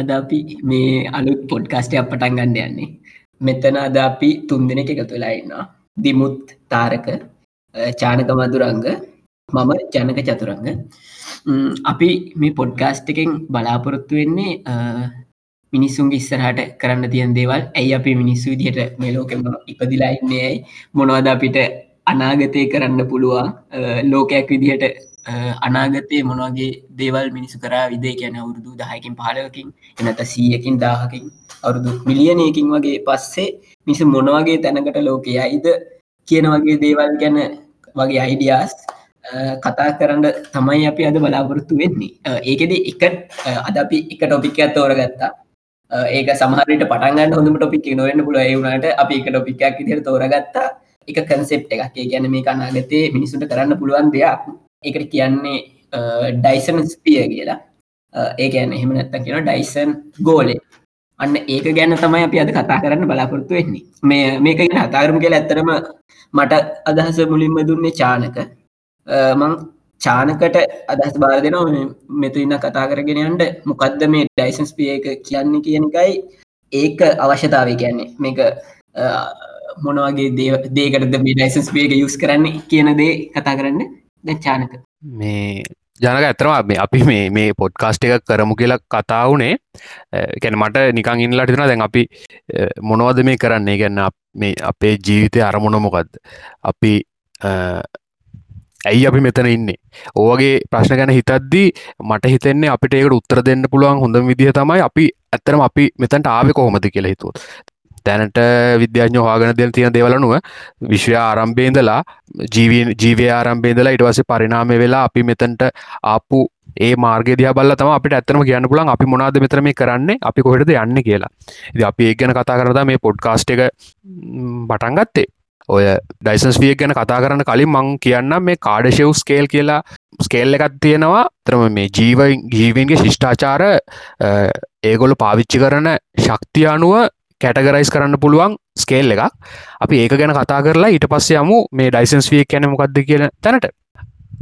අද අපි මේ අලුත් පොඩ්කාස්ටයක් පටන් ගන්න යන්නේ. මෙතන අද අපි තුන් දෙනෙක එකතු වෙලා ඉන්නවා. දිමුත් තාරක චානක මදුරංග මම ජනක චතුරංග. අපි මේ පොඩ්කාස්ට එකෙන් බලාපොරොත්තු වෙන්නේ මිනිස්සුන්ගේ ඉස්සරහට කරන්න තියන් දේවල්. ඇයි අපි මිනිස්සු විදිහට මේ ලෝකෙම ඉපදිලා ඉන්නේ? ඇයි? මොනවද අපිට අනාගතය කරන්න පුළුවන්? ලෝකයක් විදිහට අනාගතය මොනවගේ දේවල් මිනිසු කරා විදේ කියන අවුරුදු දහයකින් පහලකින් එනත සීයකින් දාහකින් අවුරුදු මිලියනයකින් වගේ පස්සේ මිස මොනවගේ තැනකට ලෝකයයිද කියන වගේ දේවල් ගැන වගේ අයිඩියස් කතා කරන්න තමයි අපි අද බලාපොරොත්තු වෙන්නේ. ඒකෙද එක අද අපි එක ටොපික් ඇත් තෝරගත්තා. ඒක සමහරට පටන්ගන්න හොඳම ටොපික් නොවන්න පුල ඒවුණට අපි එක ටොපික්ක් ඉදිර තෝරගත්තා. එක කන්සෙප් එකක්. ගැන මේ කනාගතේ මිනිසුට කරන්න පුළුවන් දෙයක්. එකට කියන්නේ ඩයිසන් ස්පිය කියලා. ඒ ගැන එහෙම නැත්ත කියෙන ඩයිසන් ගෝලේ අන්න ඒක ගැන තමයි අපි අද කතා කරන්න බලාපොරත්තු වෙන්නේ. මේ මේක ගෙන හතාරම කියලා ඇත්තරම මට අදහස මුලින්ම දුන්නේ චානක. මං චානකට අදහස් බාර දෙනවා මෙතු ඉන්න කතා කරගෙන යන්ට මොකක්ද මේ ඩයිසන්ස් පිය එක කියන්නේ කියනකයි ඒක අවශ්‍යතාව කියන්නේ. මේක මොනවගේ දේකටද මේ ඩයිසන්ස් පියක යුස් කරන්නේ කියන දේ කතා කරන්න. දැචානක මේ ජනක ඇතරම මේ අපි මේ මේ පොඩ්කාස්ට එක කරමු කියලා කතා වුණේ. කැන මට නිකං ඉන්නලට තින දැන් අපි මොනවද මේ කරන්නේ? ගැන්න මේ අපේ ජීවිතය අරමුණ මොකක්ද අපි ඇයි අපි මෙතන ඉන්නේ? ඕගේ ප්‍රශ්න ගැන හිතද්දී මට හිතෙන්නේ අපිට ඒකට උත්තර දෙන්න පුළුවන් හොඳ විදිහ තමයි අපි ඇත්තරම අපි මෙතැන්ට ආවෙ කොහොමද කියලා හිතුවත්. දැනට විද්‍යාඥ හවාගෙන දෙන තියෙන දෙවලනුව විශ්වය ආරම්භේදලා ජීවය ආරම්භේදලා ඉටවස පරිනාමය වෙලා අපි මෙතැන්ට ආපු ඒ මාර්ග දිය බල තම අපිට ඇත්තම කියන්න පුලන් අපි මොනාද මෙතර මේ කරන්නේ අපි කොහෙටද යන්න කියලා. ඉති අපි ඒ ගැන කතා කරද මේ පොඩ්කාස්ට් එක පටන්ගත්තේ ඔය ඩයිසන්ස් විය ගැන කතා කරන්න කලින් මං කියන්න මේ කාඩශව් ස්කේල් කියලා ස්කේල් එකත් තියෙනවා. තරම මේ ජීව ජීවන්ගේ ශිෂ්ඨාචාර ඒගොලු පාවිච්චි කරන ශක්තිය අනුව කැටගරයිස් කරන්න පුළුවන් ස්කේල් එකක්. අපි ඒක ගැන කතා කරලා ඊට පස්සේ යමු මේ ඩයිසන්ස් විය කැන මොකක්ද කියන තැනට.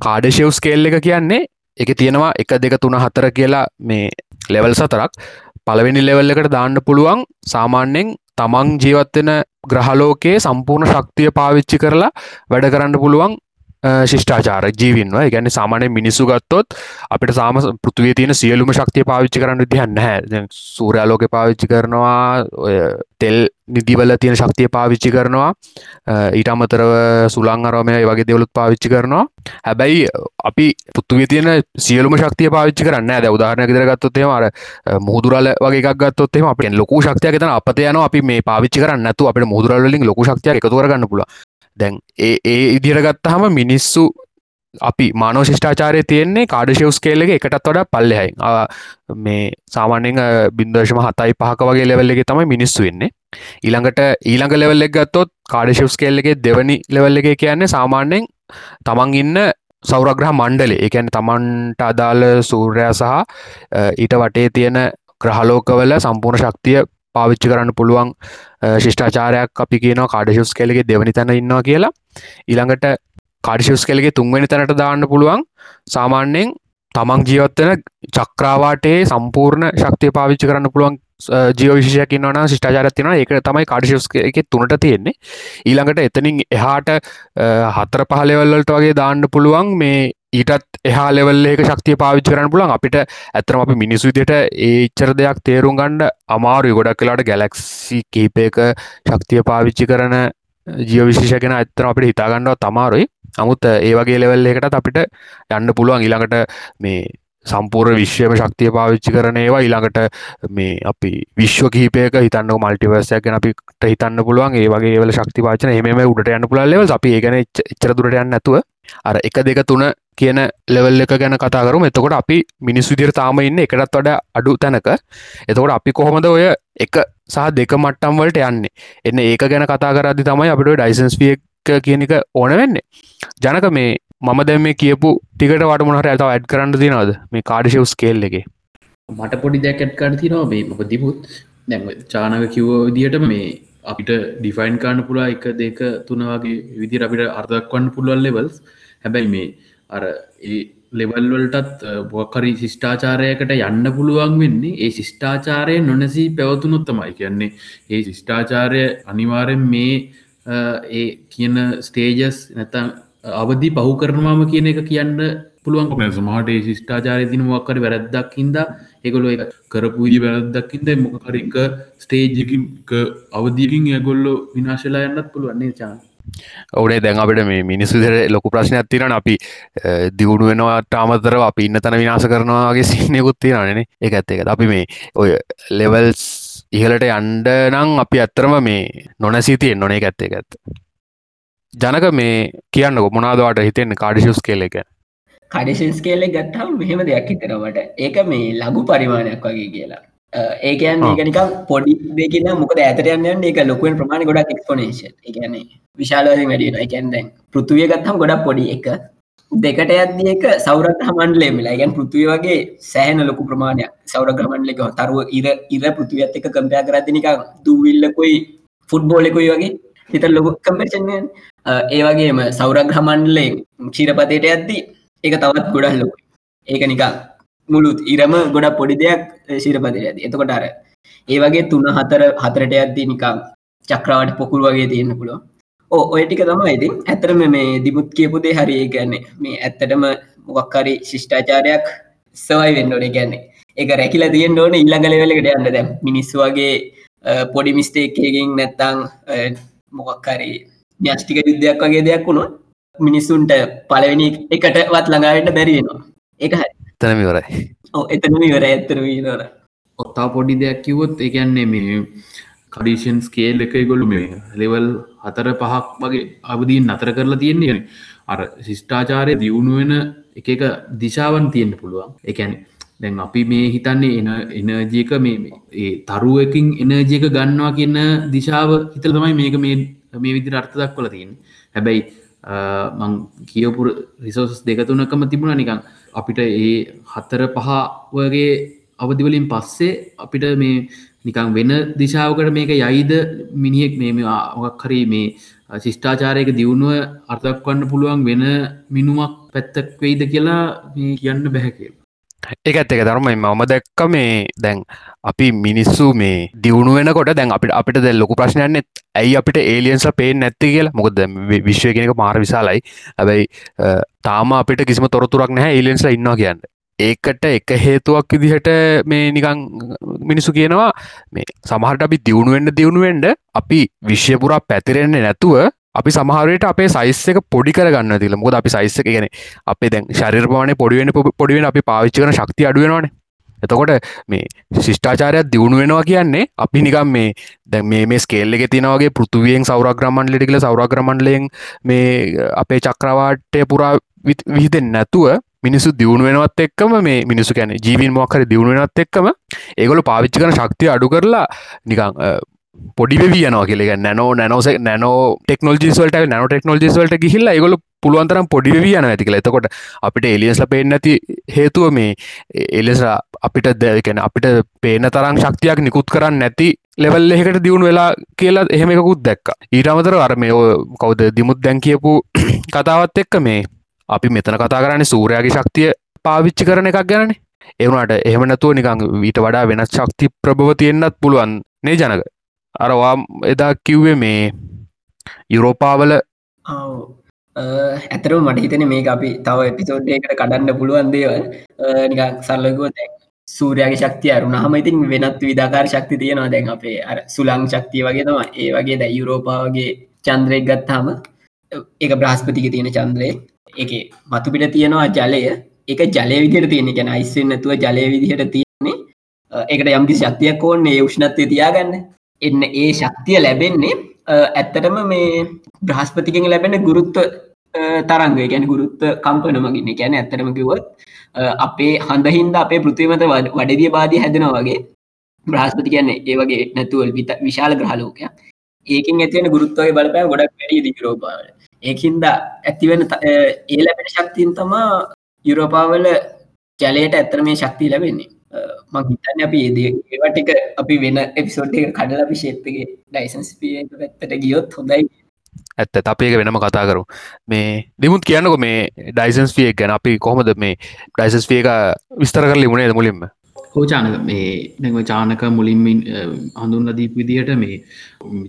කාඩශව් ස්කේල් එක කියන්නේ එක තියෙනවා එක දෙක තුන හතර කියලා මේ ලෙවල් සතරක්. පළවෙනි ලෙවල් එකට දාන්න පුළුවන් සාමාන්‍යෙන් තමන් ජීවත්වෙන ග්‍රහලෝකයේ සම්පූර්ණ ශක්තිය පාවිච්චි කරලා වැඩ කරන්න පුළුවන් ශිෂ්ඨාචාර ජීවින්ව ගැන සාමානය මිනිස්සු ගත්තොත් අපිට සාම පෘතිවේ තියෙන සියලුම ශක්තිය පාවිච්චි කරන්න විදිහන්න හැ සූරයාලෝක පාවිච්චි කරනවා තෙල් නිදිවල තියෙන ශක්තිය පාවිච්චි කරනවා ඊට අමතරව සුළං අරමය වගේ දෙවලුත් පාවිච්චි කරනවා. හැබැයි අපි පුත්තුවේ තියෙන සියලුම ශක්තිය පාවිච්චි කරන්න ඇද උදාහරණ ගෙදර ගත්තොත්තේ අර මුහදුරල වගේ ගත්තොත්තේ අප ලොකු ශක්තිය තන අපත යන අපි මේ පාවිච්චි කරන්න ඇතු අපට මුහදුරලින් ලොකු ශක්තිය එකතුරගන්න පුල දැන් ඒ ඒ ඉදිරගත්තහම මිනිස්සු අපි මානෝ ශිෂ්ඨාචාරය තියෙන්නේ කාඩශවස් කේල්ලක එකටත් වඩා පල්ලෙහයි. මේ සාමාන්‍යෙන් බින්දර්ශම හතයි පහක වගේ ලෙවල්ලෙ තමයි මිනිස්සු වෙන්නේ ඊළඟට ඊළඟ ලෙවල්ලෙක් ගත්තොත් කාඩශවස් කේල්ලගේ දෙවනි ලෙවල්ල එක කියන්නේ සාමාන්‍යෙන් තමන් ඉන්න සෞරග්‍රහ මණ්ඩලේ එකැන තමන්ට අදාළ සූර්යයා සහ ඊට වටේ තියෙන ග්‍රහලෝකවල සම්පූර්ණ ශක්තිය පාවිච්චි කරන්න පුළුවන් ශිෂ්ඨාචාරයක් අපි කියනවා කාඩශස් කෙලගේ දෙවනි තැන ඉන්නවා කියලා. ඊළඟට කාඩිශස් කෙලගේ තුන්වැනි තැනට දාන්න පුළුවන්. සාමාන්‍යයෙන් තමන් ජීවත්වන චක්‍රාවාටේ සම්පූර්ණ ශක්තිය පාවිච්චි කරන්න පුළුවන් ජීව විශෂයක් න්නවන ශිෂ්ඨාචාරත්තින ඒක තමයි කාඩිශස් එක තුනට තියෙන්නේ. ඊළඟට එතනින් එහාට හතර පහලෙවල්ලට වගේ දාන්න පුළුවන් මේ ඊටත් එහා ලෙවල් එක ශක්තිය පාවිච්චි කරන්න පුළන් අපිට ඇතරම අපි මිනිස්සු විදියට ඒච්චර දෙයක් තේරුම් ගණ්ඩ අමාරු ගොඩක් කලාට ගැලක්සි කීපයක ශක්තිය පාවිච්චි කරන ජීව විශේෂගෙන ඇත්තර අපිට හිතාගන්නව තමාරුයි අමුත් ඒ වගේ ලෙවල් එකටත් අපිට යන්න පුළුවන්. ඊළඟට මේ සම්පූර් විශ්වම ශක්තිය පාවිච්චි කරන ඒවා. ඊළඟට මේ අපි විශ්ව කහිපයක හිතන්න මල්ටිවර්සයක් ගැන අපිට හිතන්න පුළුවන්. ඒ වගේ ඒවල ශක්ති පාචන එම උඩට යන්න පුළන් ලෙවල් අපි ඒගන එච්චර දුරට යන්න ඇතුව අර එක දෙක තුන කියන ලෙවල් එක ගැන කතාකරු එතකොට අපි මිනිස් විදිර තාම ඉන්න එකටත් වඩ අඩු තැනක. එතකොට අපි කොහොමද ඔය එක සහ දෙක මට්ටම් වලට යන්නේ? එන්න ඒක ගැන කතා කරදි තමයි අපිට ඩයිසන්ස් පිය කියන එක ඕන වෙන්නේ. ජනක මේ මම දැම මේ කියපු ටිකට වට මොහට ඇතාව ඇඩ් කරන්න තිනවද මේ කාඩිශවස් කේල් එක? මට පොඩි දැකට් කරතිනවා මේ මොක දිමුත් දැම චානක කිව්ව විදිහට මේ අපිට ඩිෆයින් කාන්න පුලා එක දෙක තුනවාගේ විදි අපිට අර්ධක් වන්න පුළුවන් ලෙවල්ස් හැබැයි මේ අර ඒ ලෙවල්වලටත් බොකරි ශිෂ්ඨාචාරයකට යන්න පුළුවන් වෙන්නේ ඒ ශිෂ්ඨාචාරය නොනැසී පැවතුනොත් තමයි. කියන්නේ ඒ ශිෂ්ඨාචාරය අනිවාරෙන් මේ ඒ කියන ස්ටේජස් නැතම් අවදි පහු කරනවාම කියන එක කියන්න පුළුවන් සමහට ඒ ශිෂ්ඨාචාරය තින මොක්කර වැරද්දක් හින්ද ඒගොලො එක කරපු විදි වැරද්දක්කින්ද මොකරක ස්ටේජකින් අවදිකින් ඇගොල්ලො විනාශලා යන්නත් පුළුවන්නේ චාන් ඕනේ දැන් අපට මේ මිනිස්සු දෙර ලොකු ප්‍රශ්නයක් තිරන අපි දියුණු වෙනවාට අමතරව අපි ඉන්න තන විනාස කරනවාගේ සින්නයකුත් තියෙනනේ එක ඇත්තක අපි මේ ඔය ලෙවල්ස් ඉහලට අන්ඩ නං අපි ඇත්තරම මේ නොනැසී තියෙන් නොනේ ඇත්තේ ඇත්ත. ජනක මේ කියන්න මොනාදවාට හිතෙන් කාඩිශස් කෙල එක. කඩිෂන්ස් කියල්ලෙ ගත්තාම් මෙහෙම දෙයක් හිතරවට ඒක මේ ලඝු පරිමාණයක් වගේ කියලා. ඒකයන් ඒකනිකම් පොඩි දෙකින මොක ඇතරයන්න ඒක ලොකුවෙන් ප්‍රමාණ ගොඩක් එක්ස්පොනේෂන් එකන්නේ විශාලවසින් වැඩියෙන එකැන් දැන් පෘතුවිය ගත්තම් ගොඩක් පොඩි එක. දෙකට ඇද එක සෞරත් හමන්ලේ මිලා. ගැන් පෘතුව වගේ සෑහන ලොකු ප්‍රමාණයක්. සෞර ග්‍රමන්ලක තරුව ඉර ඉර පෘතිවියත් එක කම්පයා කරතිනික දූවිල්ලකොයි ෆුට්බෝලෙකුයි වගේ හිත ලොකු කම්පේෂන්යන් ඒවගේම සෞරග්‍රමන්ලේ චීරපතයට ඇද්දී ඒක තවත් ගොඩක් ලොකු ඒක නිකා මුළුත් ඉරම ගොඩක් පොඩි දෙයක් ශිරපතිර ඇති එතකොට අර ඒ වගේ තුන හතර හතරට ඇද්දී නිකම් චක්‍රාවට පොකුල් වගේ තියෙන පුළුව ඕ ඔය ටික තමයි ඉතින් ඇතරම මේ දිමුත් කියපුදේ හරි. ගැන්නේ මේ ඇත්තටම මොක්කරි ශිෂ්ඨාචාරයක් සවයි වෙන්නඩ ගැන්නේ එක රැකිල තියෙන් ඕන ඉල්ලඟලවෙලකට යන්න. දැම් මිනිස්සු වගේ පොඩි මිස්ටේක්කකින් නැත්තං මොකක්කරි න්‍යෂ්ටික යුද්ධයක් වගේ දෙයක් වුණොත් මිනිස්සුන්ට පලවෙනි එකට වත් ළඟාවට බැරිවෙනවා එක හරි. එතනම ඉවරයි. එතනම ඉවර ඇත්තර නර ඔත්තා පොඩි දෙයක් කිවොත් එකන්නේ මේ කඩිෂන් ස්කේල් එක ගොලු මේ ලෙවල් හතර පහක් වගේ අවදීන් අතර කරලා තියෙන්නේ. අර ශිෂ්ඨාචාරය දියුණුවෙන එක එක දිශාවන් තියෙන්න්න පුළුවන්. එකැන දැන් අපි මේ හිතන්නේ එන එනජයක මේ ඒ තරුවකින් එනජයක ගන්නවා කියන්න දිශාව හිතල තමයි මේක මේ මේ විදිර අර්ථ දක්වල තියෙන් හැබැයි මං කියපු රිසෝස් දෙකතුනකම තිබුණ නිකං අපිට ඒ හත්තර පහ වගේ අවදිවලින් පස්සේ අපිට මේ නිකං වෙන දිශාවකට මේක යයිද මිනිියෙක් මේ ඔක් හරි මේ ශිෂ්ඨාචාරයක දියුණුව අර්ථක්වන්න පුළුවන් වෙන මිනුමක් පැත්තක් වෙයිද කියලා කියන්න බැහැකේ එක ඇත්තක ධර්මයි. මම දැක්ක මේ දැන් අපි මිනිස්සු මේ දියුණු වෙනකොට දැන් අපිට අපිට දැ ලොකු ප්‍රශ්නයන්නෙත් ඇයි අපිට ඒලියන්ස්ල පේෙන් නැත්ති කියලා? මොකද විශ්වය කෙනෙක මාර විශාලයි. හැබැයි තාම අපිට කිසිම තොරතුරක් නැහැ ඒලියන්ස්ල ඉන්නවා කියන්න. ඒකට එක හේතුවක් විදිහට මේ නිකං මිනිසු කියනවා මේ සමහට අපි දියුණුවෙන්ට දියුණුවෙන්ට අපි විශ්‍යපුරා පැතිරෙන්නේ නැතුව අපි සමහරයට අපේ සයිස් එක පොඩි කරගන්න තිල මොද අපි සයිස්ස එක ගෙන අපේ දැන් ශරිර්පාන පොඩිවෙන පොඩිවෙන අපි පාවිච්චි කන ශක්ති අඩුවෙනවානේ එතකොට මේ ශිෂ්ඨාචාරයක් දියුණු වෙනවා කියන්නේ අපි නිකම් මේ දැ මේ ස්කේල්ල එක තිනවගේ පෘතුවියෙන් සෞරග්‍රමන් ලිටිකල සෞරග්‍රමන්ලයෙන් මේ අපේ චක්‍රවාටය පුරා විහිතෙන් නැතුව මිනිසු දියුණු වෙනවත් එක්කම මේ මිනිසු කැන ජීවින් මොක්කර දියුණු වෙනත් එක්කම ඒගොල පාවිච්චි කන ශක්තිය අඩු කරලා නිකං පොඩි වියනවා කියලෙක නැනෝ නැනෝස නැනෝ ටෙක්නෝජිස්වලට නැනෝ ටෙක්නෝජිස්වලට ගිහිල්ල ගොල පුළුවන්තරම් පොඩි වියන ඇතිකල එතකොට අපිට එලියස්ල පේෙන් නැති හේතුව මේ එලෙස අපිට දැකැන අපිට පේන තරම් ශක්තියක් නිකුත් කරන්න නැති ලෙවල් එකට දියුණු වෙලා කියලා එහෙම එකකුත් දැක්ක. ඊටමතර අර මේ කවුද දිමුත් දැන් කියපු කතාවත් එක්ක මේ අපි මෙතන කතා කරන්නේ සූරයාගේ ශක්තිය පාවිච්චි කරන එකක් ගැනනේ. එවුණට එහෙම නැතුව නිකං ඊට වඩා වෙනස් ශක්ති ප්‍රභව තියෙන්න්නත් පුළුවන් නේ ජනක. අරවා එදා කිව්වේ මේ යුරෝපාවල ඇතරම මට හිතන මේ අපි තව එපිසෝඩ්ඩයකට කඩන්න පුළුවන් දේවල්. නික සල්ලකුව දැන් සූරයාගේ ශක්තිය අරුණ හම ඉතින් වෙනත් විදාකාර ශක්ති තියෙනවා. දැන් අපේ අර සුලං ශක්තිය වගේ තම ඒ වගේ දැ යුරෝපාවගේ චන්ද්‍රයක් ගත්තාම එක බ්‍රහස්පතික තියෙන චන්ද්‍රය. එක මතු පිට තියෙනවා ජලය. එක ජලය විදිර තියෙන ගැන අයිස්සෙන් නැතුව ජලය විදිහට තියෙන්නේ. එකට යම්කි ශක්තියක් ඕන්නේ උෂ්ණත්වය තියාගන්න. එන්න ඒ ශක්තිය ලැබෙන්නේ ඇත්තටම මේ බ්‍රහස්පතිකෙන් ලැබෙන ගුරුත්ව තරංග. ගැන ගුරුත්ත කම්පන මගින්න ගැන ඇත්තරම කිවත් අපේ හඳහින්ද අපේ පෘතිවමත වඩදිය බාධය හැදෙන වගේ. බ්‍රහස්පති කියන්නේ ඒ වගේ නැතුවල් විත විශාල ග්‍රහලෝකයක් ඒකින් ඇතිවෙන ගුරුත්වය බලපෑ ගොඩක් වැඩි දිගරෝපාවල ඒකින්ද ඇතිවෙන ඒ ලැබෙන ශක්තින් තමා යුරෝපාවල ජලයට ඇත්තර මේ ශක්තිය ලැබෙන්නේ. මංහිතන්න අපි ඒ ඒවටික අපි වෙන එපිසෝට් එක කඩල අපි ශේප්ගේ ඩයිසන්ස් පිය පැත්තට ගියොත් හොඳයි. ඇත්ත. අපේක වෙනම කතා කරු මේ දෙමුත් කියන්නක මේ ඩයිසන්ස් ිය ගැන. අපි කොහොමද මේ ඩයිසස් ිය එක විස්තර කර ලිමුණේ මුලින්ම? හෝචානක මේ නැව චානක මුලින්ම හඳුන්න දීප විදිහට මේ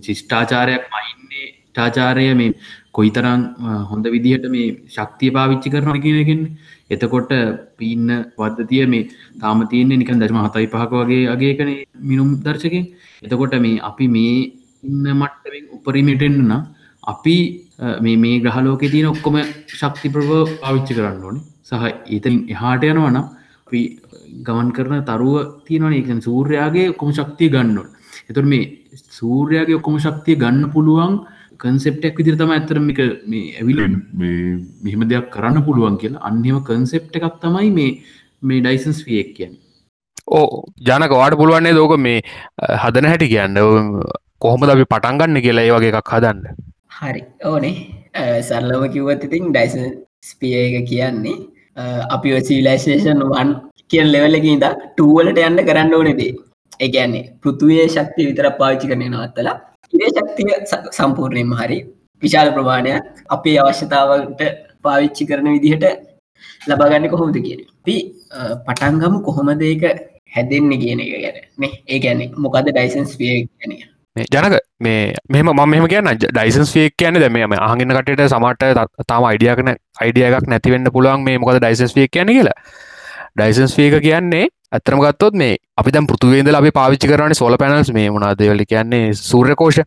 ශිෂ්ඨාචාරයක් මයින්නේ ටාචාරය මේ කොයිතරං හොඳ විදිහට මේ ශක්තිය පාවිච්චි කරන කියනකින් එතකොට පින්න පද්ධතිය මේ තාම තියන්නේ නිකන් දශම හතයි පහක වගේ අගේකන මිනුම් දර්ශකෙන්. එතකොට මේ අපි මේ ඉන්න මට්ටෙන් උපරිමිටෙන්න්න අපි මේ මේ ග්‍රහලෝක තියෙන ඔක්කොම ශක්ති ප්‍රව පාවිච්චි කරන්න ඕනේ. සහ ඒතරින් එහාට යනවනම් අපි ගමන් කරන තරුව තියෙනවන. එක සූර්යාගේ ඔක්කොම ශක්තිය ගන්නඩ එතුර මේ සූර්යාගේ ඔක්කොම ශක්තිය ගන්න පුළුවන් කන්සෙප්ටක් විදිර තම ඇතරමික මේ ඇවිල මෙහෙම දෙයක් කරන්න පුළුවන් කියලා අන්‍යම කන්සෙප්ට එකක් තමයි මේ මේ ඩයිසන්ස් වියෙක් කියන්න. ඕ ජනක වාට පුළුවන්නේ දෝක මේ හදන හැටි කියන්න? කොහොමද අපි පටන්ගන්න කියලා ඒ වගේ එකක් හදන්න? හරි. ඕනේ. සරලම කිව්වත් ඉතින් ඩයිසන් ස්පිය එක කියන්නේ අපි ඔසිලයිසේෂන් වන් කියන් ලෙවල්ලක ඉද ටුවලට යන්න කරන්න ඕනෙදේ ඒගැන්නේ පෘතුවයේ ශක්ති විතර පාවිච්චි කරන නවත්තලා ඉරේ ශක්තිය සම්පූර්ණයෙන්ම හරි විශාල ප්‍රමාණයක් අපේ අවශ්‍යතාවට පාවිච්චි කරන විදිහට ලබාගන්න කොහොමද කියන පි පටන්ගම කොහොමද ඒක හැදෙන්න කියන එක ගැන. මේ ඒ ගැන මොකද ඩයිසන්ස් විය ගැන. ජනක මේ මෙම ම මෙම කියන්න ඩයිසන්ස් ියක් කියන දැම ම අහගෙන කටට සමට තාම අයිඩියකන අයිඩිය එකක් නැතිවෙන්න පුළුවන් මේ මොකද ඩයිසන්ස් ිය කියන කියලා. ඩයිසන්ස් ියක කියන්නේ ඇතරම ගත්තොත් මේ අපි දැම් පෘතුවේද අපි පාවිච්චි කරන සෝල පැනල්ස් මේ මුණදවල කියන්නේ සූර්යකෝෂ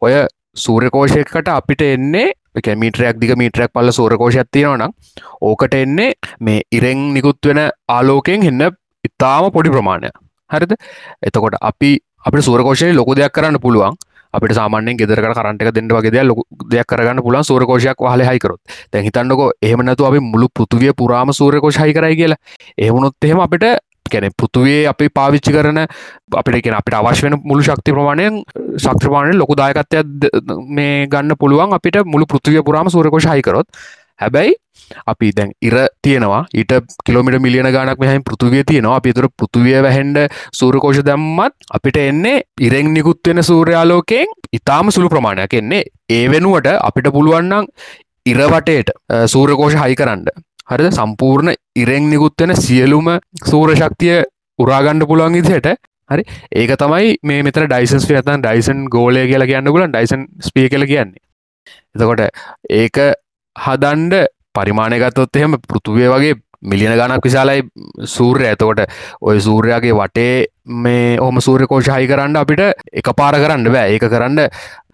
ඔය සූර්යකෝෂයකට අපිට එන්නේ මීටරයක් දික මීටරයක් පල්ල සූරකෝෂයක් තියෙනවනම් ඕකට එන්නේ මේ ඉරෙන් නිකුත් වෙන ආලෝකයෙන් එන්න ඉතාම පොඩි ප්‍රමාණය හරිද? එතකොට අපි අපට සූරකෝෂය ලොක දෙයක් කරන්න පුළුවන්. අපිට සාමාන්‍යෙන් ගෙදර කරන්ට දෙන්න වගේ ලොක දෙයක් කරගන්න පුලන් සූරකෝෂයක් හල හයිකරොත් දැ හිතන්නක එහමනතු අපි මුළු පෘතුවිය පුරාම සූරකෝෂ හයි කරයි කියලා. එහමුණොත් එහෙම අපිට කැන පෘතුවේ අපි පාවිච්චි කරන අපිට කියෙන අපිට අවශ්‍ය වෙන මුළු ශක්ති ප්‍රමාණයෙන් ශක්‍රපාණය ලොකු දායකත්වයක් මේ ගන්න පුළුවන් අපිට මුළු පෘතිවය පුරාම සූරකෝෂ හයිකරොත් හැබැයි අපි දැන් ඉර තියෙනවා ඊට කිලෝමිට මිලියන ගානක් මෙහම පෘතුවිය තියෙනවා. අපිතුර පෘතුවිය වැහෙන්ඩ සූරකෝෂ දැම්මත් අපිට එන්නේ ඉරෙන් නිකුත්වෙන සූර්යාලෝකයෙන් ඉතාම සුළු ප්‍රමාණයක් එන්නේ. ඒ වෙනුවට අපිට පුළුවන්නම් ඉරවටේට සූරකෝෂ හයි කරන්න. හරිද? සම්පූර්ණ ඉරෙන් නිකුත්වෙන සියලුම සූර ශක්තිය උරාගණ්ඩ පුළුවන් ඉදිහට හරි? ඒක තමයි මේ මෙතර ඩයිසන්ස් යතන් ඩයිසන් ගෝලය කියලා කියන්න ගුලන් ඩයිසන් ස්පිය කල කියන්නේ. එතකොට ඒක හදන්ඩ පරිමාණයගත්තොත් එහෙම පෘතුවය වගේ මිලියන ගණක් විශාලයි සූර්ය ඇතකොට ඔය සූර්යාගේ වටේ මේ ඕම සූර්ය කෝෂහහි කරන්න අපිට එක පාර කරන්න බෑ. ඒක කරන්න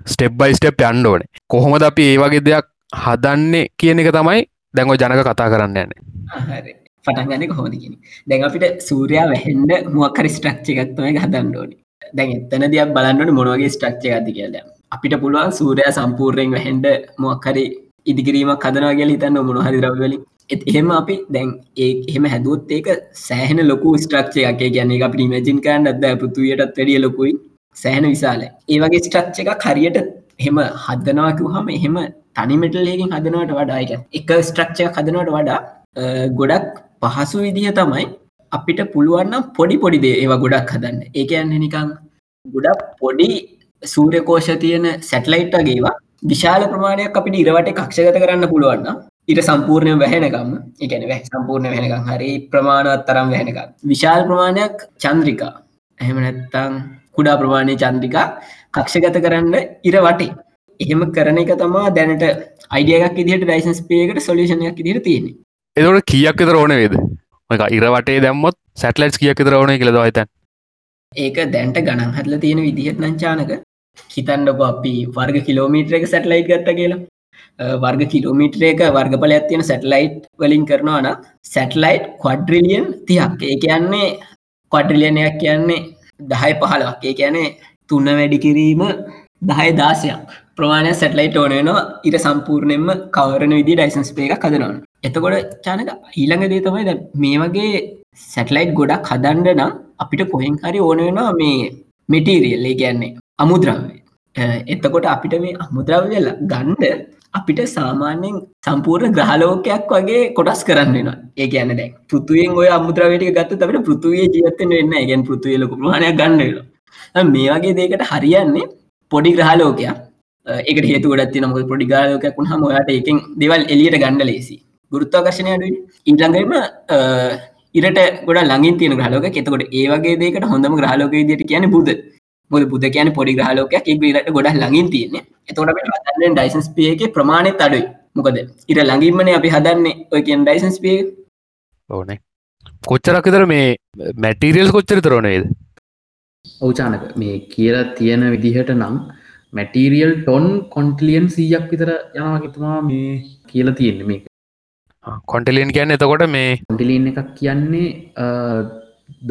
ස්ටෙප් බයි ස්ටප් යන්න ඕනේ. කොහොමද අපි ඒ වගේ දෙයක් හදන්නේ කියන එක තමයි දැන්ව ජනක කතා කරන්න යන්නේ. පටන්ගන්න කොහොමදගෙන දැන් අපිට සූරයා වැහෙන්ඩ මුවක්කර ස්ට්‍රක්්ච එකක්තමයි හදන්නඩෝනි දැන් එත්තන දෙයක් බලන්නට මොනවගේ ස්ට්‍රක්්ච ඇති කියල අපිට පුළුවන් සූරයා සම්පූර්යෙන් වැහෙන්ඩ මොක්කරි ඉදිකිරීමක් හදනවා කියල හිතන්න මොනහරි රවලින් එහෙම අපි දැන් ඒ එහෙම හැදුවත් ඒක සෑහෙන ලොකු ස්ට්‍රක්ෂය එකේ ගැන්නේ අප ඉමජින් කරන්න අද පෘතුවයටත් වැඩිය ලොකුයි. සෑහන විශාල ඒ වගේ ස්ට්‍රක්ෂ එක හරියට හෙම හදනවාකු හම එහෙම තනිමටල්ලකින් හදනවට වඩා එක එක ස්ට්‍රක්ෂය හදනවට වඩා ගොඩක් පහසු විදිහ තමයි අපිට පුළුවන්නම් පොඩි පොඩිදේ ඒවා ගොඩක් හදන්න. ඒක යන්න නිකං ගොඩක් පොඩි සූරකෝෂ තියෙන සැටලයිට්ටගේවා විශාල ප්‍රමාණයක් අපිට ඉරවට කක්ෂගත කරන්න පුළුවන්න ඉට සම්පූර්ණය වැහෙනකම් එකන වැ සම්පූර්ණ වෙනකම් හරි ප්‍රමාණවත් තරම් වැහෙනක විශාල් ප්‍රමාණයක් චන්ද්‍රිකා. එහෙම නැත්තං කුඩා ප්‍රමාණය චන්ද්‍රිකා කක්ෂගත කරන්න ඉර වටේ එහෙම කරන එක තමා දැනට අයිඩියයක් ඉදිට ඩයිසන්ස් පේකට සොලිෂණයක් ඉදිර තියෙන එදට කියක් තර ඕන වේද? එක ඉරවටේ දැම්මොත් සැටලයිස් කියක් තර ඕන කියලද හිතන් ඒක දැන්ට ගණන් හදල තියෙන විදිහත් නංචානක හිතන්නක අපි වර්ග කිලෝමීට්‍ර එක සැටලයිට් ගත්ත කියලා. වර්ග කිලෝමිටරේක වර්ගපලයක් තියෙන සැටලයිට් වලින් කරනවාන සැටලයිට් කොඩ්රිලියන් තියක් ඒ කියන්නේ කොඩ්රිලියනයක් කියන්නේ දහයි පහලක් ඒ කියැනේ තුන්න වැඩි කිරීම දහයි දාසයක් ප්‍රමාණය සැටලයිට ඕනනවා ඉර සම්පූර්ණයෙන්ම කවරන විදි ඩයිසන්ස් පේක කදනවන එතකොට චානක ඊළඟ දේ තමයි ද මේ වගේ සැටලයිට් ගොඩක් හදන්ඩ නම් අපිට කොහෙන් හරි ඕනවෙනවා මේ මෙටීරියල් ඒ කියන්නේ අමුද්‍රව්‍ය. එතකොට අපිට මේ අමුද්‍රව්‍යල ගණ්ඩ අපිට සාමාන්‍යෙන් සම්පූර්ණ ග්‍රහලෝකයක් වගේ කොටස් කරන්න වෙන ඒ ගැන දැ පෘතුවෙන් ඔය අමුද්‍රවයට ගත්ත තට පෘතුවේ ජීවත්තෙන් වෙන්න ගැන් පෘතුවේ ලොක ප්‍රමාණයක් ගන්නල මේ වගේ දේකට හරියන්නේ පොඩි ග්‍රහලෝකයක් එකට හේතු ගොඩත් නම පොඩිගාලකක් වුණ හොයාට එකින් දෙවල් එලියට ගණඩ ලේසි. ගුරුත්තාකර්ශණය අඩුයි. ඉල්ළඟම ඉරට ගොඩ ලඟින් තියෙන ග්‍රහලෝක එතකොට ඒවගේ දේකට හොඳම ග්‍රහලෝක දිට කියන බුද. බොද බුද කියන පොඩි ග්‍රහලෝකයක්. ඉරට ගොඩ ලඟින් තියන්නේ. එතකොට ඩයිසන්ස් පියක ප්‍රමාණය අඩුයි. මොකද ඉර ලඟින්මන අපි හදන්නේ ඔය කියෙන් ඩයිසන්ස් පිය ඕනේ. කොච්චරක්කතර මේ මැටීරියල් කොච්චර තරනේද ඔවචානක මේ කියලා තියෙන විදිහට නම් මැටීරියල් ටොන් කොන්ටලියන් සීයක් විතර යනවාගතුමා මේ කියලා තියෙන්නේ මේක. කොන්ටලියන් කියන්න එතකොට මේ කොන්ටිලින් එකක් කියන්නේ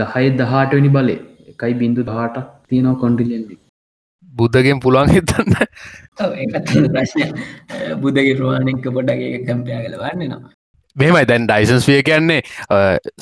දහය දහටනි බලය. එකයි බින්දු දහටක් තියෙනවා කොන්ටිලියන් බුද්ධගෙන් පුළුවන් හිතන්න. ප්‍රශ්නය බුද්ධගේ ප්‍රවාණක පොඩ්ඩගේ කැම්පයා කලවන්න නවා මෙමයි දැන් ඩයිසන්ස් විය කියන්නේ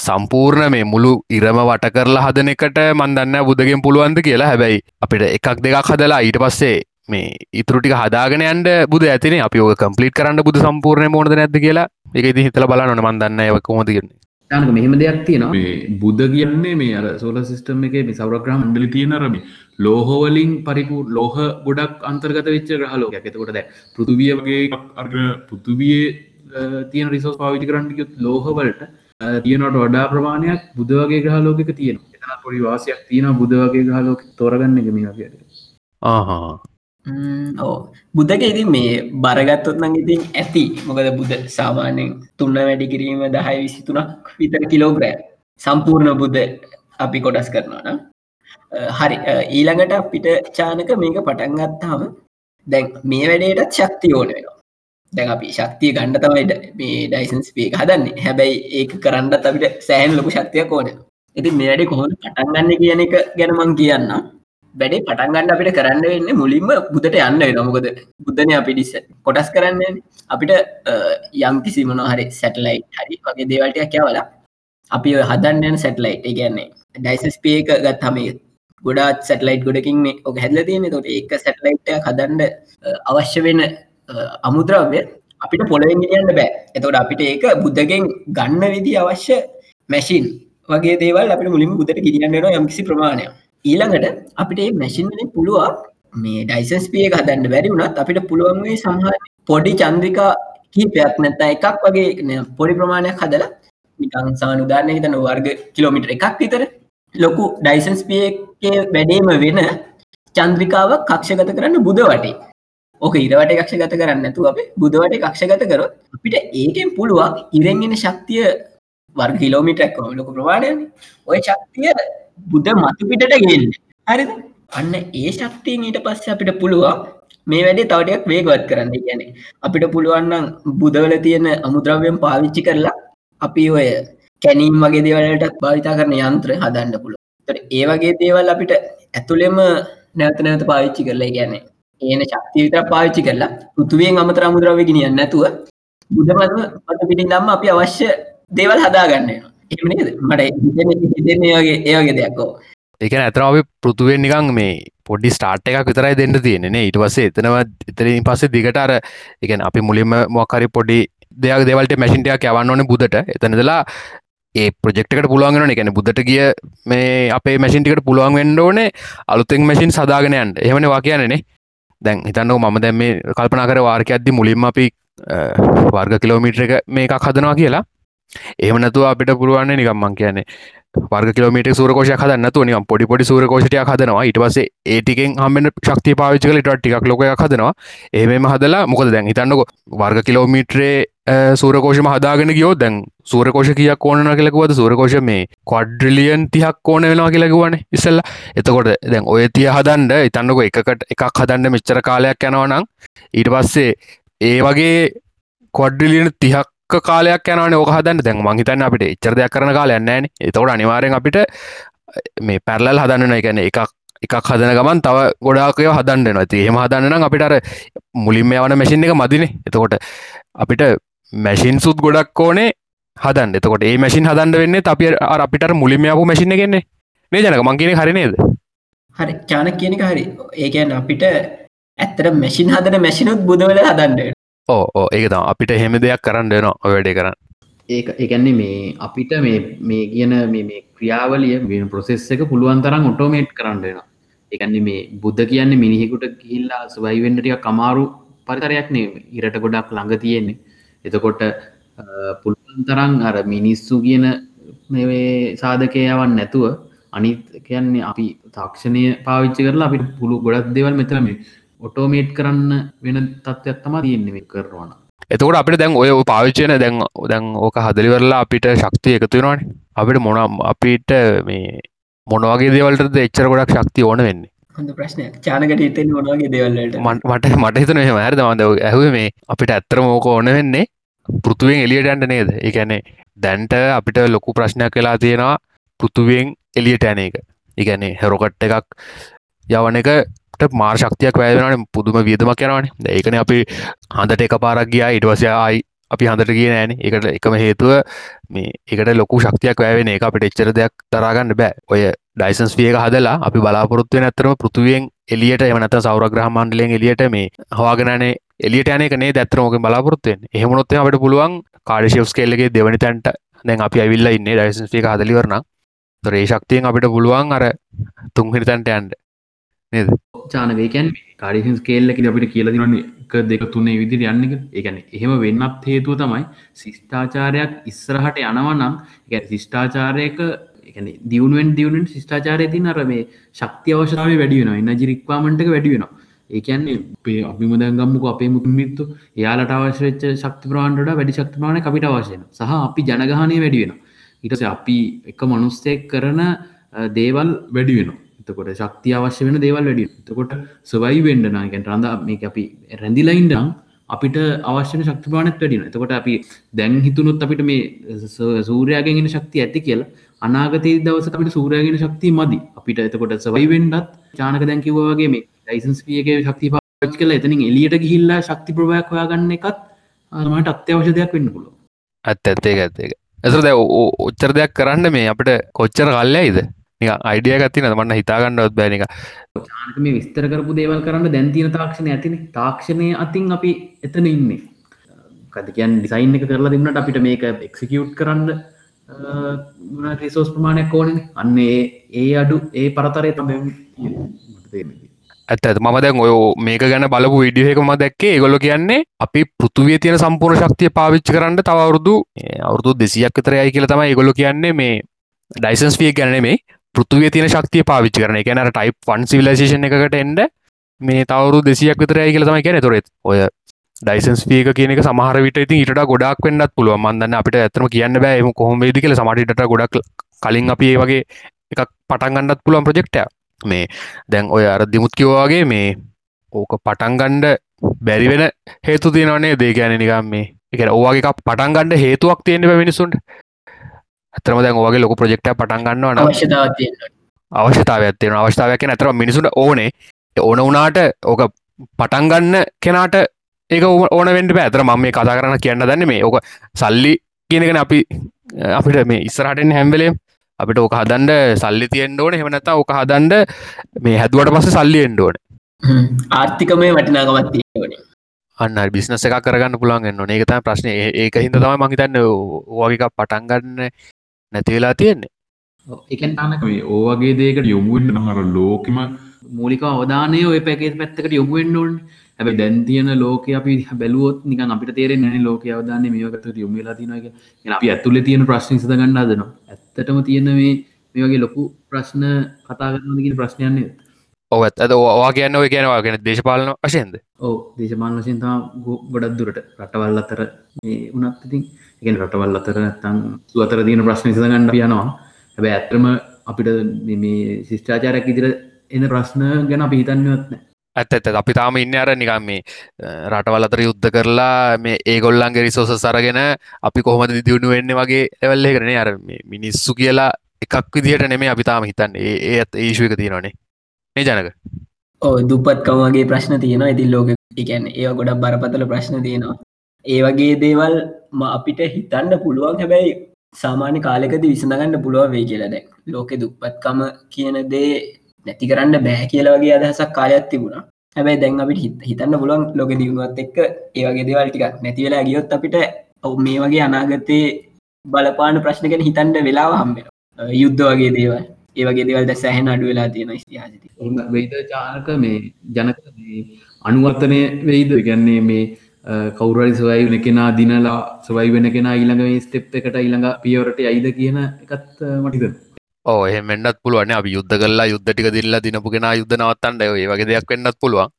සම්පූර්ණ මේ මුළු ඉරම වට කරලා හදන එකට මන්දන්න බුදගෙන් පුළුවන්ද කියලා. හැබැයි අපිට එකක් දෙකක් හදලා ඊට පස්සේ මේ ඉතුරටික හදාගෙන අන්ඩ බුද ඇතින. අපි ඕක කම්පලිට කරන්න බුද සම්පූර්ණය මොනද නැද කියලා. එක ඉති හිතල බලන්න මන්දන්න ය කොමතිගන්නේ යනක මෙහෙම දෙයක් තියෙනවා. මේ බුද්ධ කියන්නේ මේ අර සෝල සිිස්ටම් එක මේ සවරග්‍රම් ඩලි තියෙන රමි ලෝහෝවලින් පරිපු ලෝහ ගොඩක් අන්තර්ගත වෙච්ච ග්‍රහලෝක ඇතකොට දැ පෘතුවිය වගේ අර්ග පෘතුවියේ තියෙන රිසෝස් පාවිචි කරන්නයුත් ලෝහවලට තියනට වඩා ප්‍රමාණයක් බුදවගේ ග්‍රහලෝක තියෙන එතන පොඩි වාසයක් තියෙන බුදවගේ ග්‍රහලෝක තොරගන්න එක මේ වගේ ඕ බුද්ධක ඉති මේ බරගත්තොත් නං ඉතින් ඇති. මොකද බුද සාමාන්‍යෙන් තුන්න වැඩි කිරීම දහයි විසිතුනක් විතර කිලෝග්‍රෑ සම්පූර්ණ බුද්ධ අපි කොටස් කරනවාන හරි. ඊළඟට අපිට චානක මේක පටන්ගත්තාම දැන් මේ වැඩේටත් ශක්ති ඕන වෙනවා දැන් අපි ශක්තිය ගණ්ඩ තමයි මේ ඩයිසන්ස් පේක හදන්නේ. හැබැයි ඒක කරන්නත් අපිට සෑහන් ලොකු ශක්තියක් ඕන. ඉති මේඩේ කොහොම පටන්ගන්න කියන එක ගැනමං කියන්න. වැඩේ පටන්ගන්න අපිට කරන්න වෙන්න මුලින්ම බුදට යන්න නොමකද බුද්ධන අපි ඩිස්ස කොටස් කරන්නේ අපිට යම් කිසි මොන හරි සැටලයි් හරි වගේ දේවල්ටයක් කියවලා අපි හදන්නන සැටලයිට් කියන්නේ ඩයිසස් පේක ගත්හම ගොඩාත් සැටලයිට් ගොඩකින් මේ ඔක හැදල තියෙන තොට ඒක සැටලයිට් හදන්ඩ අවශ්‍ය වෙන අමුද්‍රව්‍ය අපිට පොළොවෙන් ගෙනියන්න බෑ. එතකොට අපිට ඒක බුද්ධගෙන් ගන්න විදි අවශ්‍ය මැසින් වගේ දේවල් අපිට මුලින් බුදට ගෙනියන්නනවා යම්කිසි ප්‍රමාණය ඊළඟට අපිට මැසින්ලින් පුළුවන් මේ ඩයිසන්ස් පිය හදන්න බැරි වුණත් අපිට පුළුවන්ගේ සමහ පොඩි චන්ද්‍රිකා කීපයක් නැත්ත එකක් වගේ පොඩි ප්‍රමාණයක් හදලා නිකං සානුදාරණය හිතන වර්ග කිලෝමිට එකක් විතර ලොකු ඩයිසන්ස් පියගේ වැඩේම වෙන චන්ද්‍රිකාවක් කක්ෂගත කරන්න බුද වටේ ඕක ඉරවට එකක්ෂ ගත කරන්න ඇතු අප බුදවට කක්ෂගත කරොත් අපිට ඒකෙන් පුළුවන් ඉරෙන්ගෙන ශක්තිය වර්ග කිලෝමිටක් ලොක ප්‍රවාණයන ඔය ශක්තිය බුද්ධ මතු පිටට ගෙල්න්න හරි අන්න ඒ ශක්තියෙන් ඊට පස්ස අපිට පුළුවන් මේ වැඩේ තවටයක් වේගවත් කරන්න ගැන අපිට පුළුවන්නම් බුදවල තියෙන අමුද්‍රව්‍යම් පාවිච්චි කරලා අපි ඔය කැනීම් වගේ දේවලට භාවිතා කරන යන්ත්‍ර හදන්න පුළුව ඒ වගේ දේවල් අපිට ඇතුළෙම නැවත නැවත පාවිච්චි කරලා ගැනේ ඒන ශක්තිවිත පාවිච්චි කරලා පෘතුවෙන් අමතර අමුද්‍රව ගෙනියන්න නැතුව බුදමත්ම පට පිටින් දම්ම අපි අවශ්‍ය දේවල් හදාගන්න එමනේද මට හිතන්නේ වගේ ඒවගේ දෙයක්කෝ ඒක ඇතරාව පෘතුවෙන් නිකං මේ පොඩි ස්ටාර්ට් එකක් විතරයි දෙන්න තියෙනෙ ඉට පස්සේ එතනව එතරින් පස්සේ දිගට අර එකන අපි මුලින්ම මොකරි පොඩි දෙයක් දෙවලට මැසින්ටයක් යවන්න ඕන බුදට. එතනදලා ඒ ප්‍රෙක්ට පුළුවන් එකන බුදට ගිය මේ අපේ මැසින්ටිකට පුළුවන් වෙන්ඩ ඕනේ. අලුතෙන් මැසින් සදාගෙනයන්ට එහමන වා කියනෙ දැන් හිතන්නක මම දැම් මේ කල්පනා කර වාර්ක අද්දි මුලින්ම අපි වර්ග කිලෝමිට්‍ර එක මේකක් හදනවා කියලා. එහමනතු අපිට පුළුවන්න නිකම්මං කියන්නේ වර්ග කිලෝමට සූරකෝෂ හදන්නතු නිකම් පොඩි පොඩි සූරකෝෂටය හදනවා. ඉට පසේ ඒටිකෙන් හමෙන් ශක්ති පාවිචකල ටිකක් ලොකයක් හදනවා. ඒම හදලා මොකද දැන් හිතන්නක වර්ග කිලෝමීට්‍රේ සූරකෝෂම හදාගෙන ගියෝ දැන් සූරකෝෂ කියක් ඕන කියලකුවද සූරකෝෂ මේ කොඩ්ඩලියන් තිහක් ඕන වෙනවා කියලකුවන ඉස්සල්ල. එතකොට දැන් ඔය තිය හදන්ඩ ඉතන්නක එකකට එකක් හදන්න මෙච්චර කාලයක් යනවනම් ඊට පස්සේ ඒ වගේ කොඩ්ඩලියන තිහක් කාලයක් යනන ඕක හදන්න. දැන් මහිතන්න අපිට එච්චර දෙයක් කරන කාලයන්නෑන එතකොට අනිවාරෙන් අපිට මේ පැරලල් හදන්න එකන එකක් එකක් හදන ගමන් තව ගොඩාකය හදන්න නති එහෙම හදන්නනම් අපිට මුලින්ම යවන මැසින් එක මදිනේ. එතකොට අපිට මැසින් සුත් ගොඩක් ඕනේ හදන් එතකොට ඒ මැසින් හදන්න වෙන්න අපි අපිට මුලින්මයාපු මැසින ගෙන්නේ මේ ජනක මංගෙන හරිනේද හරි චාන කියනක හරි. ඒකන් අපිට ඇත්තට මැසින් හදන මැසිනුත් බුදවල හදන්ඩ ඕ ඕ ඒක තම අපිට හෙම දෙයක් කරන්න දෙනවා ඔ වැඩේ කරන්න. ඒක එකන්නේ මේ අපිට මේ මේ කියන මේ ක්‍රියාවලිය වෙන ප්‍රසෙස් එක පුළුවන් තරම් ඔටෝමේට් කරන්න වෙන එකන්නේ මේ බුද්ධ කියන්නේ මිනිහෙකුට ගිහිල්ලා සවයිවෙන්ඩටිය කමාරු පරිතරයක් නේ. ඉරට ගොඩක් ළඟ තියෙන්නේ එතකොට පුළුවන් තරන් අර මිනිස්සු කියන මේ සාධකයවන් නැතුව අනිත් කියන්නේ අපි තාක්ෂණය පාවිච්චි කරලා අපිට පුළු ගොඩක් දෙවල් මෙතරම ඔටෝමේට් කරන්න වෙන තත්ත්වත් තම තියෙන්නේ කරවාන එතකොට අපිට දැන් ඔය පාවිච්චයන දැන් දැන් ඕක හදලිවරලා අපිට ශක්තිය එකතුවෙනවාන අපිට මොනම් අපිට මේ මොනවගේ දේවල්ට එච්චර ගොඩක් ශක්ති ඕන වෙන්නේ? හොඳ ප්‍රශ්නයක්. චානකට හිතෙන් මොනවාගේ දේවල්ලට මට මට හිතන මෙහම ඇරද මද ඇහුව මේ අපිට ඇත්තර මෝක ඕන වෙන්නේ පෘතුවෙන් එලියට ඇන්ට නේද? එකැනේ දැන්ට අපිට ලොකු ප්‍රශ්නයක් වෙලා තියෙනවා පෘතුවෙන් එලියට ඇන එක. ඉගැනේ හැරොකට් එකක් යවන එකට මාර් ශක්තියක් වැෑවෙනට පුදුම වියදම කරනවාන ඒකන අපි හඳට එක පාරක් ගියා ඉටවසයයි අපි හඳට කිය නෑන. එකට එකම හේතුව මේ එකට ලොකු ශක්තියක් වැෑවෙන එක අපිට එච්චර දෙයක් තරගන්න බෑ. ඔය ඩයිසන්ස් වියක හදලා අපි බලාපොරොත්තුව නැතරම පෘතුවෙන් එලියට එමනත සෞරග්‍රහමන්ඩලෙන් එලියට මේ හවාගෙනනේ එලියට යනකනේ දැත්තරමක බලාපොරත්තුවෙන් එහෙමනොත් අපට පුළුවන් කාඩශියස් කෙල්ලගේ දෙවනි තැන්ට දැන් අපි ඇවිල්ල ඉන්න ඩයිසන්ස් වියක හදලිවරන තරේ ශක්තියෙන් අපිට පුළුවන් අර තුන්හිරි තැන්ට යන්ඩ නේද? චානවේකැන් කාඩිසින් ස්කේල්ලක අපිට කියල දිනන්නේ එක දෙක තුන්නේ විදිර යන්නක එකන එහෙම වෙන්නත් හේතුව තමයි ශිෂ්ඨාචාරයක් ඉස්සරහට යනවනම් එක ශිෂ්ඨාචාරයක දියුණුවෙන් දියුණෙන් ශිෂ්ඨාචාරය ති අර මේ ශක්ති අවශාව වැඩියෙන එන්න ජිරික්වාමටක වැඩියෙනවා ඒකන්නේ පේ අපිම දැගම්මුක අපේ මුතුමිත්තු යාලට අවශ්‍යච්ච ශක්ති ප්‍රාන්ඩට වැඩි ශක්ති ප්‍රාණ අපිට අවශයන සහ අපි ජනගහනය වැඩි වෙන ඉටස අපි එක මනුස්තයක් කරන දේවල් වැඩි වෙන එතකොට ශක්ති අවශ්‍ය වෙන දේවල් වැඩි තකොට සවයි වෙන්ඩනාගෙන් රඳ මේ අපි රැඳිලයින්ඩම් අපිට අවශ්‍යන ශක්ති ප්‍රාණත් වැඩින එතකොට අපි දැන් හිතුනොත් අපිට මේ සූරයාගෙන් ශක්ති ඇති කියලා අනාගතයේ දවස අපිට සූරයාගෙන ශක්ති මදි. අපිට එතකොට සවයි වෙන්ඩත් චානක දැන්කිවවාගේ මේ ලයිසන්ස් පියගේ ශක්ති පාච් කල එතනින් එලියට ගිහිල්ලා ශක්ති ප්‍රභයක් හොයාගන්න එකත් මට අත්‍යවශ්‍ය දෙයක් වෙන්න පුළුව ඇත්ත ඇත්තේ ඇත්තේ ඇසර දැ ඔච්චර දෙයක් කරන්න මේ අපිට කොච්චර කල්ලයිද අයිඩිය ගත්තින මන්න හිතාගන්නවත් බෑනික මේ විස්තර කරපු දේවල් කරන්න දැන්තින තාක්ෂණය ඇතින. තාක්ෂණය අතින් අපි එතන ඉන්නේ. කදකයන් ඩිසයින් එක කරලා දෙන්නට අපිට මේක එක්සිකියුට් කරන්න රිසෝස් ප්‍රමාණයක් ඕන අන්නේ ඒ අඩු ඒ පරතරය තම ඇත ම දැන් ඔය මේක ගැන බලපු විඩියහෙකම දැක්කේ. ගොල කියන්නේ අපි පෘතුවිය තියෙන සම්පූර්ණ ශක්තිය පාවිච්ච කරන්න තවරුදු අවුරදු දෙසියක් තරයයි කියල තමයි ගොල කියන්නේ. මේ ඩයිසන්ස් විය ගැන මේ පෘතුවිය තියෙන ශක්තිය පාවිච්ච කරන. එකැන ටයිප් ෆන් සිවිලේෂන් එකට එන්ඩ මේ තවරු දෙසියක් විතරයි කියල තමයි කියන තොරෙත් ඔය ඩයිසන්ස් පියක කියනක සමහර විට ඉතින් ඉට ගොඩක් වෙන්නත් පුළුව මන්දන්න අපිට ඇතම කියන්න බෑම කොහොමේදි කියල. සමටිට ගොඩක් කලින් අපි ඒ වගේ එකක් පටන්ගන්නත් පුළුවන් ප්‍රජෙක්ටය මේ දැන් ඔය අර දිමුත්කිවවාගේ මේ ඕක පටන්ගණ්ඩ බැරිවෙන හේතු තියෙනවන්නේ දේ ගැන නිකම් මේ එක ඕවාගේ පටන්ගණ්ඩ හේතුවක් තියෙන මිනිසුන්ට ඇතරම දැන් ඕගේ ලොක ප්‍රජෙක්ට පටන්ගන්නවන අවශ්‍යතාව තියෙන අවස්ථාවයක් ඇතර මිනිසුට ඕනේ. ඕන වනාට ඕක පටන්ගන්න කෙනාට ඒක ඕන වෙන්ට පැතර ම මේ කතා කරන්න කියන්න දන්න මේ. ඕක සල්ලි කියනගෙන අපි අපිට මේ ඉස්සරහටෙන් හැම්වලේ අපිට ඕක හදන්ඩ සල්ලි තියෙන්ට ඕන. හෙමනත ඕක හදන්ඩ මේ හැදුවට පස සල්ලි එන්ඩෝන ආර්ථිකමය වටිනාගමත් තියෙන අන්න බිස්නස එක කරගන්න පුළන් එන්න ඒකතම ප්‍රශ්නය ඒක හිද තම මහිතන්න ඕගේක පටන්ගන්න නැතිවෙලා තියෙන්නේ. එකන් තනක මේ ඕවගේ දේකට යොමුුවෙන්ට හර ලෝකම මූලික අවධානය ඔය පැකේ පැත්තකට යොමුුවෙන් ඕන්. හැබ දැන්තියන ලෝක අපි බැලුවොත් නික අපිට තේරෙන් නැ ලෝක අවධානය මේකට යොමලා තිනක අපි ඇතුල තියෙන ප්‍රශ්න සද ගන්න අදනවා ඇත්තටම තියෙන මේ මේ වගේ ලොකු ප්‍රශ්න කතා කරනගෙන ප්‍රශ්නයන්නේ ඔව ඇත් වා කියන්න ඔය කියනවා ගෙන දේශපාලන වශයෙන්ද? ඕ දේශපාලන වශයෙන් තම ගොඩක් දුරට රටවල් අතර මේ උනත් ඉතින් එකෙන් රටවල් අතර නැත්තං සුවතර දීන ප්‍රශ්න සිද ගන්න යනවා. හැබැ ඇත්‍රම අපිට මේ ශිෂ්ඨාචාරයක් ඉදිර එන ප්‍රශ්න ගැන අපි හිතන්නවත්නෑ ඇත ඇත අපි තාම ඉන්න අර නිකම් මේ රටවල් අතර යුද්ධ කරලා මේ ඒගොල්ලන්ගේ රිසෝස සරගෙන අපි කොහොමද දියුණු වෙන්න වගේ එවල්ලේ කරන අර මිනිස්සු කියලා එකක් විදිහට නෙමේ අපි තාම හිතන්න. ඒ ඒත් ඒශුවක තියෙනවානේ මේ ජනක? ඕ දුපත්කමගේ ප්‍රශ්න තියෙනවා. ඉතින් ලෝක එකැන් ඒ ගොඩක් බරපතල ප්‍රශ්න තියෙනවා ඒ වගේ දේවල් ම අපිට හිතන්න පුළුවන්. හැබැයි සාමාන්‍ය කාලෙකද විසඳගන්න පුළුව වේ කියලා දැක් ලෝකෙ දුප්පත්කම කියන දේ නැති කරන්න බෑ කියලා වගේ අදහසක් කාලයක් තිබුණා. හැබැයි දැන් අපිට හිතන්න පුළුවන් ලොක දියුණුවත් එක්ක ඒවගේ දේවල් ටිකක් නැතිවෙලා ගියොත් අපිට ඔවු මේ වගේ අනාගතයේ බලපාන ප්‍රශ්න ගැන හිතන්ට වෙලාව හම්බෙන යුද්ධ වගේ දේවල් ඒවගේ දෙවල් ද සැහන අඩු වෙලා තියෙන ස්තිහාසිති එම වෙයිද චානක මේ ජනක මේ අනුවර්තනය වෙයිද ගැන්නේ මේ කවුරරි සොවයි වෙන කෙනා දිනලා සොවයි වෙන කෙනා ඊළඟ මේ ස්ටෙප් එකට ඊළඟ පියවරට අයිද කියන එකත් මටිද ඕ එහෙමෙන්න්නත් පුළුවන් අපි යුද්ධ කල්ලා යුද්ධ ටික දිල්ලා දිනපු කෙන යුද්ධ නවත්තන්ට ඒ වගේ දෙයක් වෙන්නත් පුළුවන්.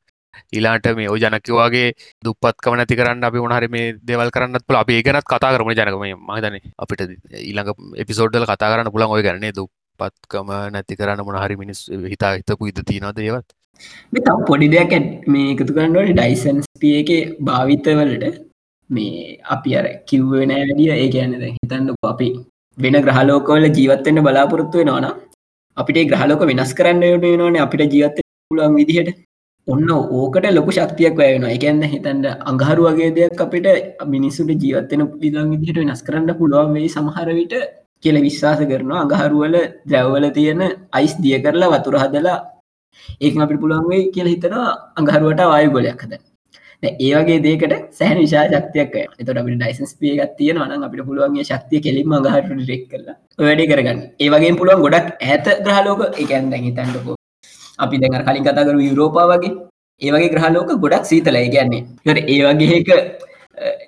ඊලාට මේ ඔය ජනකවාගේ දුපත්කම නැති කරන්න අපි උනහරි මේ දෙවල් කරන්න පුල අපි ඒගනත් කතා කරම ජනකම මහිතන අපිට ඊළඟ එපිසෝඩ්ඩල කතා කරන්න පුළන් ඔය ගන්නේ දුපත්කම නැති කරන්න මොනහරි මිනිස් හිතා හිතපු ඉද තිනද ඒවත්? තම් පොඩි දෙයක් මේ එකතු කරන්නට ඩයිසන්ස් පිය එක භාවිතවලට. මේ අපි අර කිව්වෙන වැඩිය. ඒ කියන්නද හිතන්න අපි වෙන ග්‍රහලෝකවල ජීවත්තෙන්ට බලාපොරොත්තුව නෝන අපිට ග්‍රහලෝක වෙනස් කරන්න යුට නොන අපිට ජීවත්ත පුළුවන් විදිහට. ඔන්න ඕකට ලොකු ශක්තියක් වැයන එකන්න හිතන්ට අඟහරු වගේ දෙයක් අපිට මිනිස්සුට ජීවත්තන විදන් විදිහට වෙනස් කරන්න පුළුවන් වෙයි සමහරවිට කියල විශ්වාස කරනවා. අඟහරුවල දැව්වල තියෙන අයිස් දිය කරලා වතුර හදලා ඒක අපිට පුළුවන් වෙයි කියල හිතනවා අඟහරුවට වායු ගොලයක් හද ඒවගේ දේකට සෑන විශා ශක්තියක් එතට අපට ඩයිසන්ස් පියගත් තියෙන වන අපිට පුළුවන්ගේ ශක්තිය කෙලින්ම අඟහරට රෙක් කරලා වැඩි කරගන්න. ඒවගේ පුළුවන් ගොඩක් ඇත ග්‍රහලෝක එකන් දැ හිතන්නකෝ අපි දැඟ කලින් කතා කරු යුරෝපා වගේ. ඒවගේ ග්‍රහලෝක ගොඩක් සීතලයි. ගැන්නේ ට ඒවගේක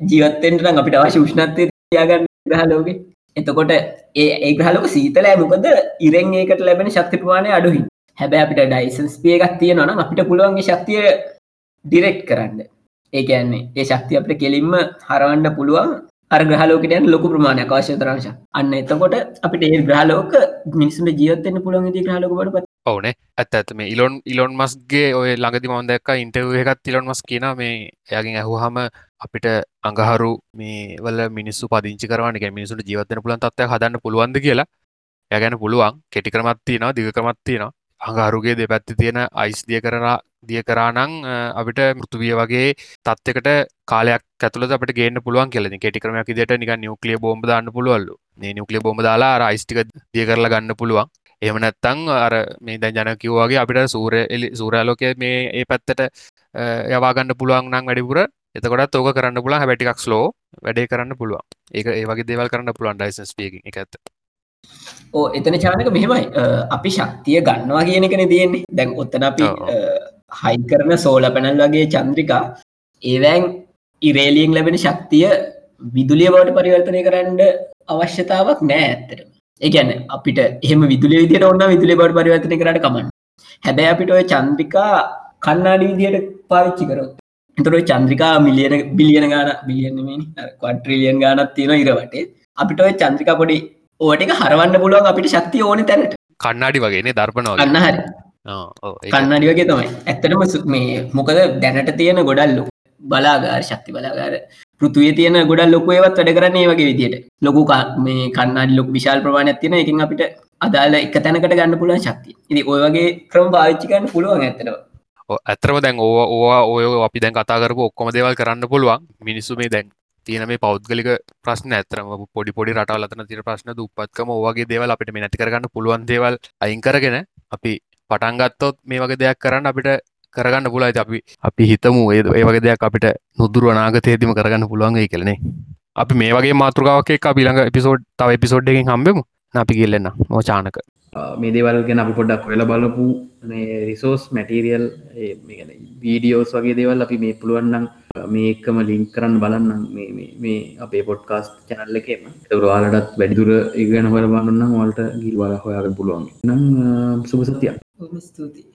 ජීවත්තෙන්ට අපිට අවශ්‍ය උෂ්ණත්වය තියාගන්න ග්‍රහලෝක එතකොට ඒ ඒ ග්‍රහලෝක සීතලෑ මොකද ඉරෙන් ඒකට ලැබෙන ශක්තිපවානය අඩුහි හැබැ අපිට ඩයිසන්ස් පියගත් තියෙනවන අපිට පුළුවන්ගේ ශක්තිය ඩිරෙක්් කරන්න. ඒකන්නේ ඒ ශක්තිය අපට කෙලින්ම හරවන්න පුළුවන් අර ග්‍රහලෝකට ලොකු ප්‍රමාණය අවශ්‍ය තරංශ අන්න එතකොට අපිට ඒ ග්‍රහලෝක මිනිසුට ජීවත්තෙන් පුළුවන් ති ග්‍රහලෝකට පත් ඕනේ. ඇත් ඇත මේ ඉලොන් ඉලොන් මස්ගේ ඔය ළඟදි මන්දක්ක ඉන්ටව එකත් ඉලොන් මස් කියන මේ එයගින් ඇහුහම අපිට අඟහරු මේ වල මිනිස්සු පදිංචි කරවන්න මිනිසුට ජීවතන පුලන් තත්වය හදන්න පුළුවන්ද කියලා. යගැන පුළුවන්. කෙටි කරමත් තියෙනවා දිග කරමත් තියෙනවා අඟහරුගේ දෙපැත්ති තියෙන අයිස් දිය කරනා දිය කරානං අපිට මෘතුවිය වගේ තත්වකට කාලයක් ඇතුල අපට ගේන්න පුළුවන් කෙලෙ කෙටි කරමයක් දිට නික නියුක්ලිය බෝම්බ දාන්න පුළුවල්ලු නියුක්ලිය බොම්බ දාලා රයිස්ටික දිය කරලා ගන්න පුළුවන්. එම නැත්තං අර මේ දැන් ජනකිව්වාගේ අපිට සූර එලි සූරාලෝකය මේ ඒ පැත්තට යවාගන්න පුළුවන් නම් වැඩිපුර. එතකොටත් ඕක කරන්න පුළන් හැටිකක් ස්ලෝ වැඩේ කරන්න පුළුවන්. ඒක ඒවගේ දේවල් කරන්න පුළුවන් ඩයිසන්ස් පියකින් එක ඇත ඕ එතන චානක මෙහෙමයි. අපි ශක්තිය ගන්නවා කියන එකන තියෙන්නේ. දැන් ඔත්තන අපි හයි කරන සෝල පැනල් වගේ චන්ද්‍රිකා ඒවැන් ඉරේලියෙන් ලැබෙන ශක්තිය විදුලිය බවට පරිවර්තනය කරන්න අවශ්‍යතාවක් නෑ ඇත්තට ඒගැන අපිට එහම විදුල විදිට ඔන්න විදුලි බඩ පරිවර්තන කරට කමන්න. හැබැ අපිට ඔය චන්ද්‍රිකා කන්නාඩි විදියට පාවිච්චි කරොත්. එතොර චන්ද්‍රිකා මිලියන බිලියන ගාන බිලියනමින් කොට්‍රිලියන් ගානත් තියෙන ඉරවටේ. අපිට ඔය චන්ද්‍රිකා පොඩි ඕටික හරවන්න පුළුවන් අපිට ශක්තිය ඕන තැනට. කන්නාඩි වගේනේ දර්පනව කන්න හරි කන්නඩි වගේ තමයි. ඇත්තටම මේ මොකද දැනට තියෙන ගොඩල්ලු බලාගාර ශක්ති බලාගාර. පෘතුවේ තියෙන ගොඩල් ලොකුවේවත් වැඩ කරන්නේ වගේ විදියට. ලොකු මේ කන්නාඩි ලොක් විශාල් ප්‍රමාණයක් තියෙන එකින් අපිට අදාල එක තැනකට ගන්න පුළුවන් ශක්තිය. ඉදි ඔය වගේ ක්‍රම පාවිච්චිකන්න පුළුවන් ඇතනවා ඇතරම දැන් ඕවා ඕවා ඔය අපි දැන් කතා කරපු ඔක්කොම දේවල් කරන්න පුළුවන්. මිනිස්සු මේ දැන් තියෙන මේ පෞද්ගලික ප්‍රශ්න ඇතරම පොඩි පොඩි රටවල් අතන තිර ප්‍රශ්න දුපත්කම ඕගේ දේවල් අපිට මේ නැති කරගන්න පුළුවන් දේවල් අයින් කරගෙන අපි පටන්ගත්තොත් මේ වගේ දෙයක් කරන්න අපිට කරගන්න පුලා අපි අපි හිතමු ඒ ඒ වගේ දෙයක් අපිට නුදුරුව නාගතයේදීම කරගන්න පුළුවන්ගේ කලනේ අපි මේ වගේ මාතෘකාවක අපිළඟ එපිසෝඩ් තව එපිසෝඩ්ඩකින් හම්බෙමු. අපි කියල්ලන්න මෝචානක මේ දේවල් ගැන අපි පොඩ්ඩක් වෙල බලපු රිසෝස් මැටීරියල් වීඩියෝස් වගේ දේවල් අපි මේ පුළුවන්නම් මේකම ලිංක් කරන්න බලන්න මේ අපේ පොඩ්කාස්ට චැනල්ල එකම. තවරවාලටත් වැඩිදුර ඉගන හොල බලන්න වලට ගිල් වල හොයාග පුළුවන්. නම් සුභ සතියක්. ස්තුතියි